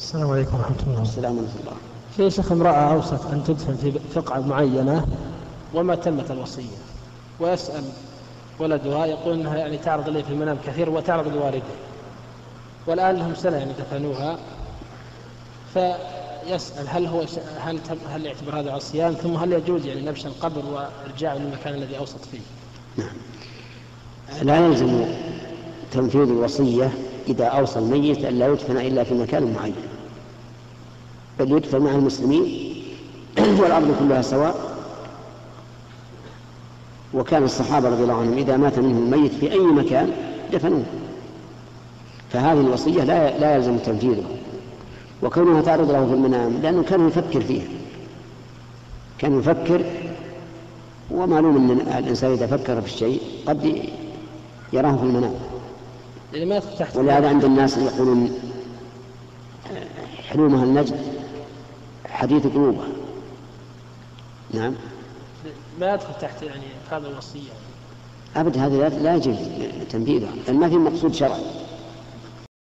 السلام عليكم ورحمة الله. السلام ورحمة الله. في شيخ امرأة أوصت أن تدفن في فقعة معينة وما تمت الوصية. ويسأل ولدها يقول أنها يعني تعرض إليه في المنام كثير وتعرض لوالده. والآن لهم سنة يعني دفنوها. فيسأل هل هو هل هل يعتبر هذا عصيان؟ ثم هل يجوز يعني نبش القبر وارجاعه للمكان الذي أوصت فيه؟ نعم. لا يلزم تنفيذ الوصية إذا أوصى الميت أن لا يدفن إلا في مكان معين بل يدفن مع المسلمين والأرض كلها سواء. وكان الصحابة رضي الله عنهم إذا مات منهم الميت في أي مكان دفنوه. فهذه الوصية لا لا يلزم تنفيذها. وكونها تعرض له في المنام لأنه كان يفكر فيها. كان يفكر ومعلوم أن الإنسان إذا فكر في الشيء قد يراه في المنام. يعني ما يدخل تحت ولهذا عند الناس يقولون حلومها النجد حديث قلوبها نعم. ما يدخل تحت يعني هذا الوصية؟ أبدا هذا لا يجب تنفيذها لأن ما في مقصود شرعي.